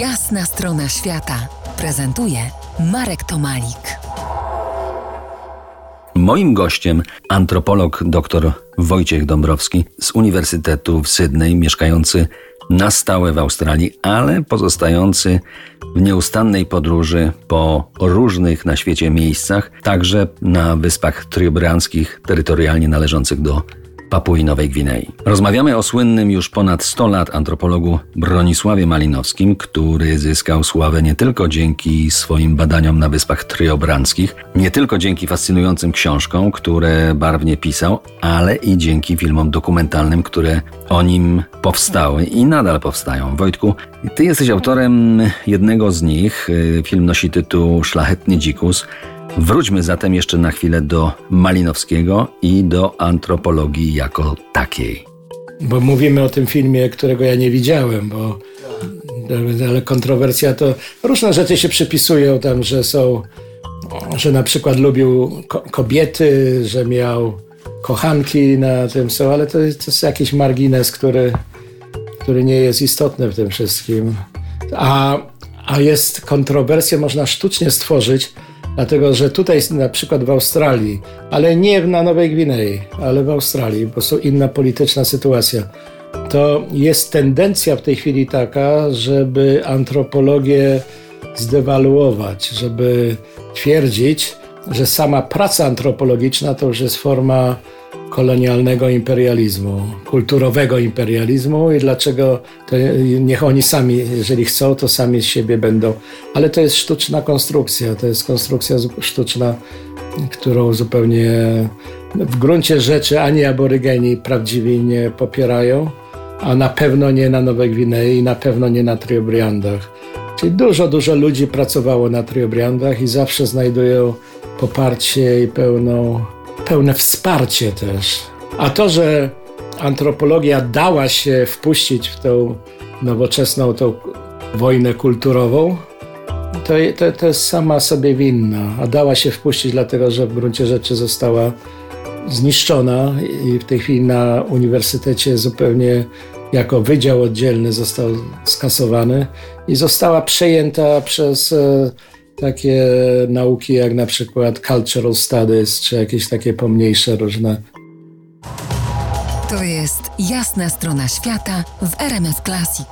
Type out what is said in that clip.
Jasna strona świata prezentuje Marek Tomalik. Moim gościem antropolog dr Wojciech Dąbrowski z Uniwersytetu w Sydney, mieszkający na stałe w Australii, ale pozostający w nieustannej podróży po różnych na świecie miejscach, także na wyspach triobrianskich, terytorialnie należących do Papui Nowej Gwinei. Rozmawiamy o słynnym już ponad 100 lat antropologu Bronisławie Malinowskim, który zyskał sławę nie tylko dzięki swoim badaniom na Wyspach Tryobranckich, nie tylko dzięki fascynującym książkom, które barwnie pisał, ale i dzięki filmom dokumentalnym, które o nim powstały i nadal powstają. Wojtku, ty jesteś autorem jednego z nich. Film nosi tytuł Szlachetny Dzikus. Wróćmy zatem jeszcze na chwilę do Malinowskiego i do antropologii jako takiej. Bo mówimy o tym filmie, którego ja nie widziałem, bo ale kontrowersja to różne rzeczy się przypisują tam, że są, że na przykład lubił kobiety, że miał kochanki na tym są, ale to to jest jakiś margines, który, który nie jest istotny w tym wszystkim. A, a jest kontrowersję, można sztucznie stworzyć, Dlatego, że tutaj na przykład w Australii, ale nie na Nowej Gwinei, ale w Australii, bo są inna polityczna sytuacja, to jest tendencja w tej chwili taka, żeby antropologię zdewaluować, żeby twierdzić, że sama praca antropologiczna to już jest forma kolonialnego imperializmu, kulturowego imperializmu i dlaczego to niech oni sami, jeżeli chcą, to sami z siebie będą. Ale to jest sztuczna konstrukcja, to jest konstrukcja sztuczna, którą zupełnie w gruncie rzeczy ani aborygeni prawdziwi nie popierają, a na pewno nie na Nowej Gwinei i na pewno nie na Triobriandach. Czyli dużo, dużo ludzi pracowało na Triobriandach i zawsze znajdują poparcie i pełną pełne wsparcie też. A to, że antropologia dała się wpuścić w tą nowoczesną tą wojnę kulturową, to, to, to jest sama sobie winna. A dała się wpuścić dlatego, że w gruncie rzeczy została zniszczona i w tej chwili na uniwersytecie zupełnie jako wydział oddzielny został skasowany i została przejęta przez e, takie nauki jak na przykład cultural studies, czy jakieś takie pomniejsze różne. To jest jasna strona świata w RMS Classic.